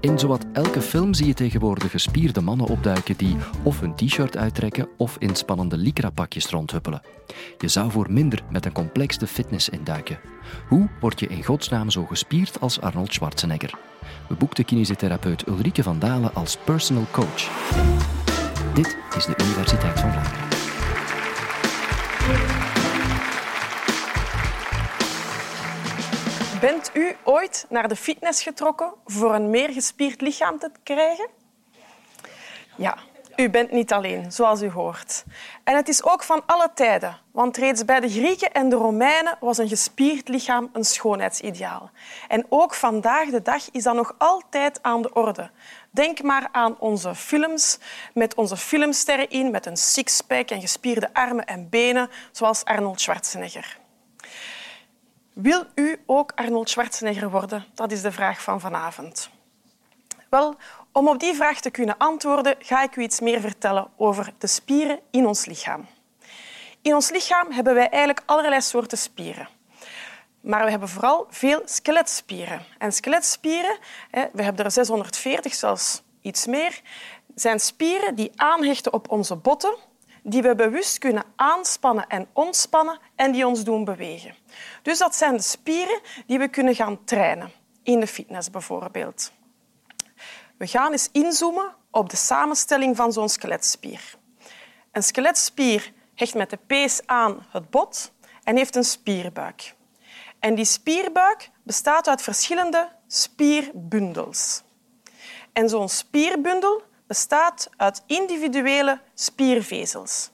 In zowat elke film zie je tegenwoordig gespierde mannen opduiken die of hun t-shirt uittrekken of in spannende lycra-pakjes rondhuppelen. Je zou voor minder met een complexe fitness induiken. Hoe word je in godsnaam zo gespierd als Arnold Schwarzenegger? We boekten kinesitherapeut Ulrike van Dalen als personal coach. Dit is de Universiteit van Vlaanderen. Bent u ooit naar de fitness getrokken voor een meer gespierd lichaam te krijgen? Ja, u bent niet alleen, zoals u hoort. En het is ook van alle tijden, want reeds bij de Grieken en de Romeinen was een gespierd lichaam een schoonheidsideaal. En ook vandaag de dag is dat nog altijd aan de orde. Denk maar aan onze films, met onze filmsterren in, met een sixpack en gespierde armen en benen, zoals Arnold Schwarzenegger. Wil u ook Arnold Schwarzenegger worden? Dat is de vraag van vanavond. Wel, om op die vraag te kunnen antwoorden, ga ik u iets meer vertellen over de spieren in ons lichaam. In ons lichaam hebben wij eigenlijk allerlei soorten spieren. Maar we hebben vooral veel skeletspieren. En skeletspieren, we hebben er 640, zelfs iets meer, zijn spieren die aanhechten op onze botten die we bewust kunnen aanspannen en ontspannen en die ons doen bewegen. Dus dat zijn spieren die we kunnen gaan trainen, in de fitness bijvoorbeeld. We gaan eens inzoomen op de samenstelling van zo'n skeletspier. Een skeletspier hecht met de pees aan het bot en heeft een spierbuik. En die spierbuik bestaat uit verschillende spierbundels. En zo'n spierbundel bestaat uit individuele spiervezels.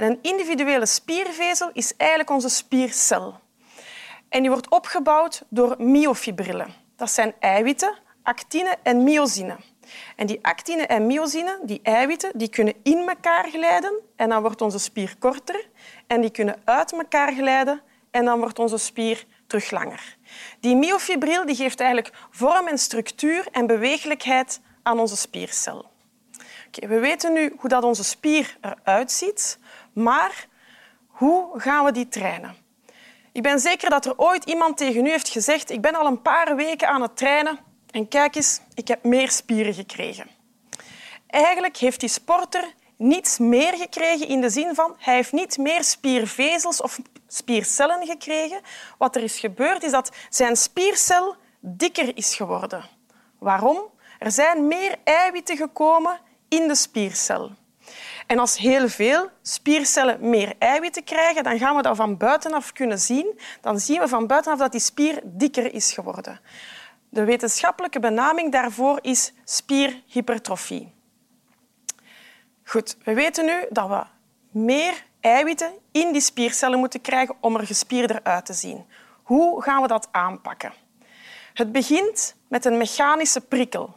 En een individuele spiervezel is eigenlijk onze spiercel. En die wordt opgebouwd door myofibrillen. Dat zijn eiwitten, actine en myosine. En die actine en myosine, die eiwitten, die kunnen in elkaar glijden en dan wordt onze spier korter. En die kunnen uit elkaar glijden en dan wordt onze spier terug langer. Die myofibril die geeft eigenlijk vorm en structuur en bewegelijkheid aan onze spiercel. Okay, we weten nu hoe dat onze spier eruit ziet, maar hoe gaan we die trainen? Ik ben zeker dat er ooit iemand tegen u heeft gezegd ik ben al een paar weken aan het trainen en kijk eens, ik heb meer spieren gekregen. Eigenlijk heeft die sporter niets meer gekregen in de zin van hij heeft niet meer spiervezels of spiercellen gekregen. Wat er is gebeurd is dat zijn spiercel dikker is geworden. Waarom? Er zijn meer eiwitten gekomen in de spiercel. En als heel veel spiercellen meer eiwitten krijgen, dan gaan we dat van buitenaf kunnen zien. Dan zien we van buitenaf dat die spier dikker is geworden. De wetenschappelijke benaming daarvoor is spierhypertrofie. Goed, we weten nu dat we meer eiwitten in die spiercellen moeten krijgen om er gespierder uit te zien. Hoe gaan we dat aanpakken? Het begint met een mechanische prikkel.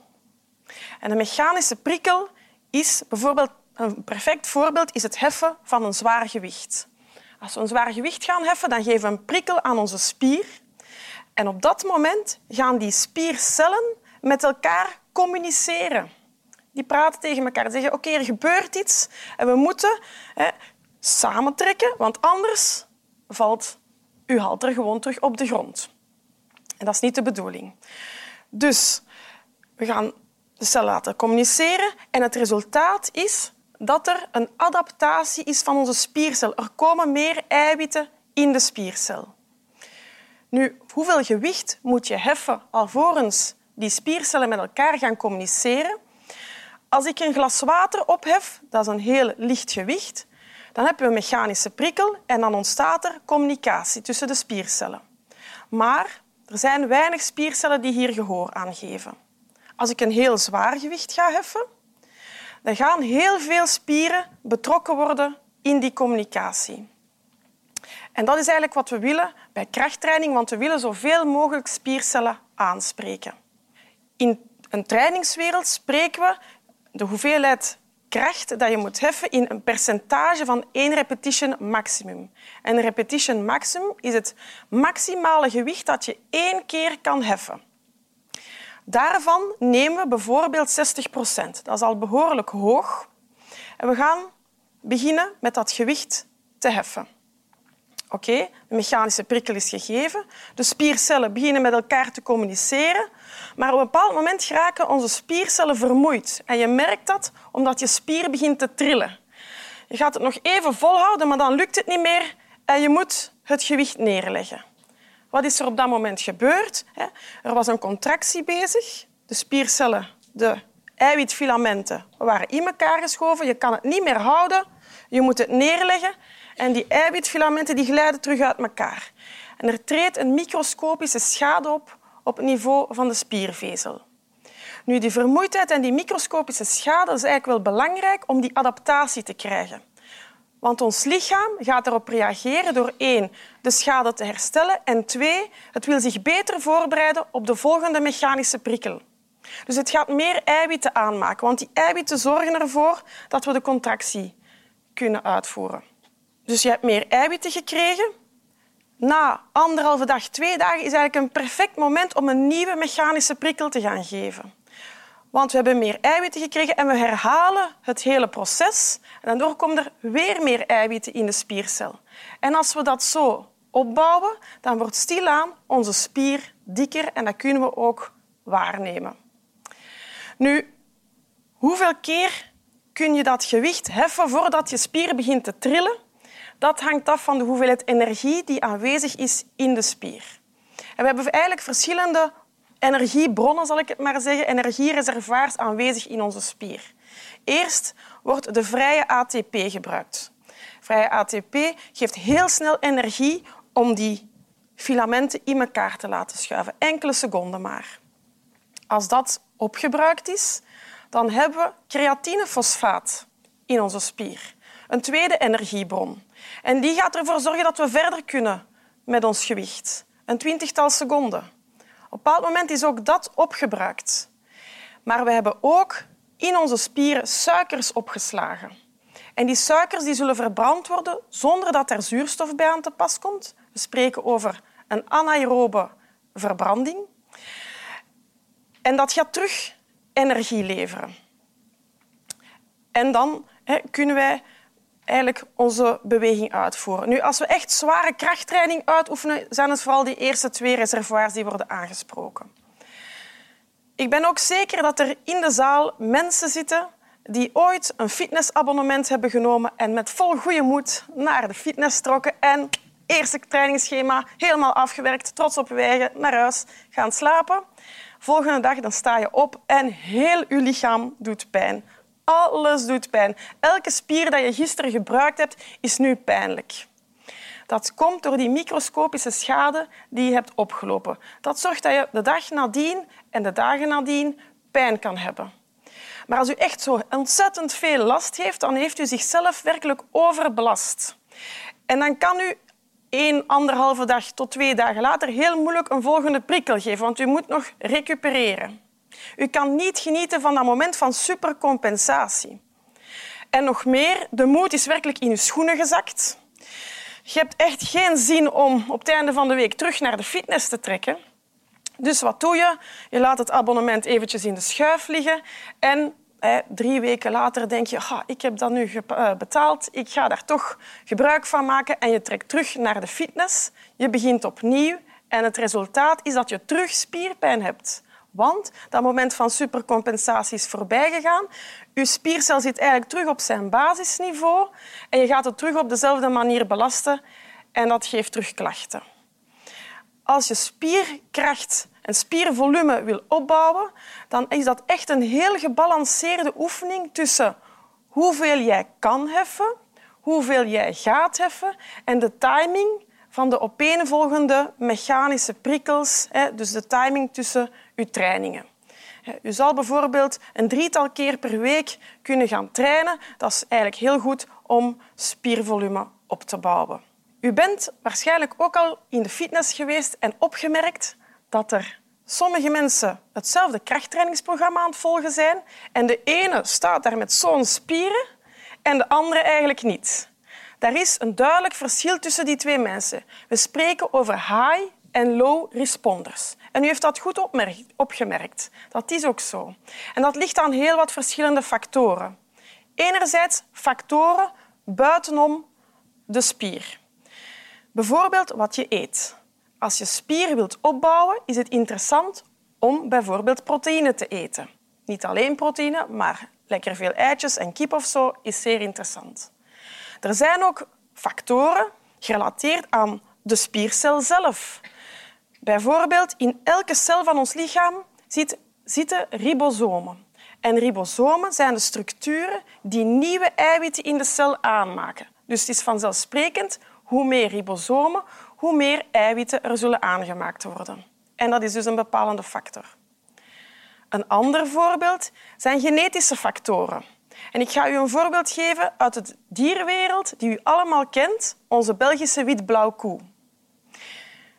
En een mechanische prikkel is bijvoorbeeld een perfect voorbeeld is het heffen van een zwaar gewicht. Als we een zwaar gewicht gaan heffen, dan geven we een prikkel aan onze spier. En op dat moment gaan die spiercellen met elkaar communiceren. Die praten tegen elkaar, zeggen oké, er gebeurt iets en we moeten hè, samentrekken, want anders valt uw halter gewoon terug op de grond. En dat is niet de bedoeling. Dus we gaan de cel laten communiceren en het resultaat is dat er een adaptatie is van onze spiercel. Er komen meer eiwitten in de spiercel. Nu, hoeveel gewicht moet je heffen alvorens die spiercellen met elkaar gaan communiceren? Als ik een glas water ophef, dat is een heel licht gewicht, dan heb je een mechanische prikkel en dan ontstaat er communicatie tussen de spiercellen. Maar er zijn weinig spiercellen die hier gehoor aan geven. Als ik een heel zwaar gewicht ga heffen, dan gaan heel veel spieren betrokken worden in die communicatie. En dat is eigenlijk wat we willen bij krachttraining, want we willen zoveel mogelijk spiercellen aanspreken. In een trainingswereld spreken we de hoeveelheid kracht dat je moet heffen in een percentage van één repetition maximum. En een repetition maximum is het maximale gewicht dat je één keer kan heffen. Daarvan nemen we bijvoorbeeld 60 procent. Dat is al behoorlijk hoog. En we gaan beginnen met dat gewicht te heffen. Oké, okay, de mechanische prikkel is gegeven. De spiercellen beginnen met elkaar te communiceren. Maar op een bepaald moment geraken onze spiercellen vermoeid. En je merkt dat omdat je spier begint te trillen. Je gaat het nog even volhouden, maar dan lukt het niet meer en je moet het gewicht neerleggen. Wat is er op dat moment gebeurd? Er was een contractie bezig. De spiercellen, de eiwitfilamenten waren in elkaar geschoven. Je kan het niet meer houden. Je moet het neerleggen. En die eiwitfilamenten die glijden terug uit elkaar. En er treedt een microscopische schade op op het niveau van de spiervezel. Nu, die vermoeidheid en die microscopische schade is eigenlijk wel belangrijk om die adaptatie te krijgen. Want ons lichaam gaat erop reageren door één, de schade te herstellen en twee, het wil zich beter voorbereiden op de volgende mechanische prikkel. Dus het gaat meer eiwitten aanmaken, want die eiwitten zorgen ervoor dat we de contractie kunnen uitvoeren. Dus je hebt meer eiwitten gekregen. Na anderhalve dag, twee dagen is eigenlijk een perfect moment om een nieuwe mechanische prikkel te gaan geven. Want we hebben meer eiwitten gekregen en we herhalen het hele proces. En daardoor komen er weer meer eiwitten in de spiercel. En als we dat zo opbouwen, dan wordt stilaan onze spier dikker en dat kunnen we ook waarnemen. Nu, hoeveel keer kun je dat gewicht heffen voordat je spier begint te trillen? Dat hangt af van de hoeveelheid energie die aanwezig is in de spier. En we hebben eigenlijk verschillende energiebronnen, zal ik het maar zeggen, energiereservoirs aanwezig in onze spier. Eerst wordt de vrije ATP gebruikt. Vrije ATP geeft heel snel energie om die filamenten in elkaar te laten schuiven. Enkele seconden maar. Als dat opgebruikt is, dan hebben we creatinefosfaat in onze spier. Een tweede energiebron. En die gaat ervoor zorgen dat we verder kunnen met ons gewicht. Een twintigtal seconden. Op een bepaald moment is ook dat opgebruikt. Maar we hebben ook in onze spieren suikers opgeslagen. En die suikers die zullen verbrand worden zonder dat er zuurstof bij aan te pas komt. We spreken over een anaerobe verbranding. En dat gaat terug energie leveren. En dan hè, kunnen wij eigenlijk onze beweging uitvoeren. Nu, als we echt zware krachttraining uitoefenen, zijn het vooral die eerste twee reservoirs die worden aangesproken. Ik ben ook zeker dat er in de zaal mensen zitten die ooit een fitnessabonnement hebben genomen en met vol goede moed naar de fitness trokken en eerste trainingsschema helemaal afgewerkt, trots op wegen, naar huis gaan slapen. Volgende dag dan sta je op en heel je lichaam doet pijn. Alles doet pijn. Elke spier dat je gisteren gebruikt hebt, is nu pijnlijk. Dat komt door die microscopische schade die je hebt opgelopen. Dat zorgt dat je de dag nadien en de dagen nadien pijn kan hebben. Maar als u echt zo ontzettend veel last heeft, dan heeft u zichzelf werkelijk overbelast. En dan kan u één, anderhalve dag tot twee dagen later heel moeilijk een volgende prikkel geven, want u moet nog recupereren. U kan niet genieten van dat moment van supercompensatie. En nog meer, de moed is werkelijk in uw schoenen gezakt. Je hebt echt geen zin om op het einde van de week terug naar de fitness te trekken. Dus wat doe je? Je laat het abonnement eventjes in de schuif liggen en drie weken later denk je, ah, ik heb dat nu eh, betaald, ik ga daar toch gebruik van maken en je trekt terug naar de fitness. Je begint opnieuw en het resultaat is dat je terug spierpijn hebt. Want dat moment van supercompensatie is voorbij gegaan. Je spiercel zit eigenlijk terug op zijn basisniveau en je gaat het terug op dezelfde manier belasten en dat geeft terug klachten. Als je spierkracht en spiervolume wil opbouwen, dan is dat echt een heel gebalanceerde oefening tussen hoeveel jij kan heffen, hoeveel jij gaat heffen en de timing van de opeenvolgende mechanische prikkels, dus de timing tussen uw trainingen. U zal bijvoorbeeld een drietal keer per week kunnen gaan trainen. Dat is eigenlijk heel goed om spiervolume op te bouwen. U bent waarschijnlijk ook al in de fitness geweest en opgemerkt dat er sommige mensen hetzelfde krachttrainingsprogramma aan het volgen zijn en de ene staat daar met zo'n spieren en de andere eigenlijk niet. Daar is een duidelijk verschil tussen die twee mensen. We spreken over high en low responders. En u heeft dat goed opgemerkt. Dat is ook zo. En dat ligt aan heel wat verschillende factoren. Enerzijds factoren buitenom de spier. Bijvoorbeeld wat je eet. Als je spier wilt opbouwen, is het interessant om bijvoorbeeld proteïne te eten. Niet alleen proteïne, maar lekker veel eitjes en kip of zo is zeer interessant. Er zijn ook factoren gerelateerd aan de spiercel zelf. Bijvoorbeeld in elke cel van ons lichaam zitten ribosomen. En ribosomen zijn de structuren die nieuwe eiwitten in de cel aanmaken. Dus het is vanzelfsprekend, hoe meer ribosomen, hoe meer eiwitten er zullen aangemaakt worden. En dat is dus een bepalende factor. Een ander voorbeeld zijn genetische factoren. En ik ga u een voorbeeld geven uit de dierwereld die u allemaal kent, onze Belgische wit-blauw koe.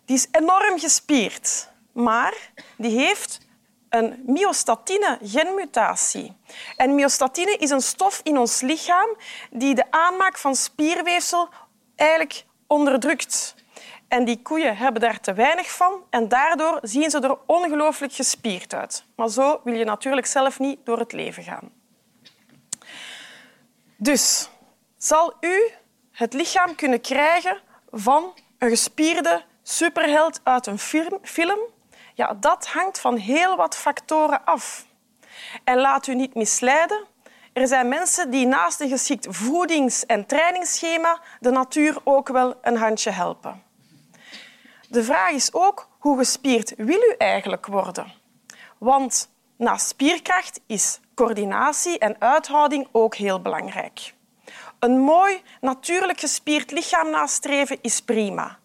Die is enorm gespierd, maar die heeft een myostatine-genmutatie. En myostatine is een stof in ons lichaam die de aanmaak van spierweefsel eigenlijk onderdrukt. En die koeien hebben daar te weinig van en daardoor zien ze er ongelooflijk gespierd uit. Maar zo wil je natuurlijk zelf niet door het leven gaan. Dus zal u het lichaam kunnen krijgen van een gespierde superheld uit een film? Ja, dat hangt van heel wat factoren af. En laat u niet misleiden. Er zijn mensen die naast een geschikt voedings- en trainingsschema de natuur ook wel een handje helpen. De vraag is ook hoe gespierd wil u eigenlijk worden? Want naast spierkracht is coördinatie en uithouding ook heel belangrijk. Een mooi, natuurlijk gespierd lichaam nastreven is prima.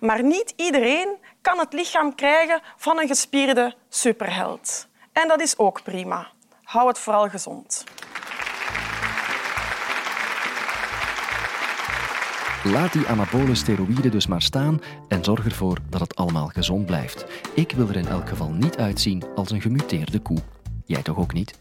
Maar niet iedereen kan het lichaam krijgen van een gespierde superheld. En dat is ook prima. Hou het vooral gezond. Laat die anabole steroïden dus maar staan en zorg ervoor dat het allemaal gezond blijft. Ik wil er in elk geval niet uitzien als een gemuteerde koe. Jij toch ook niet?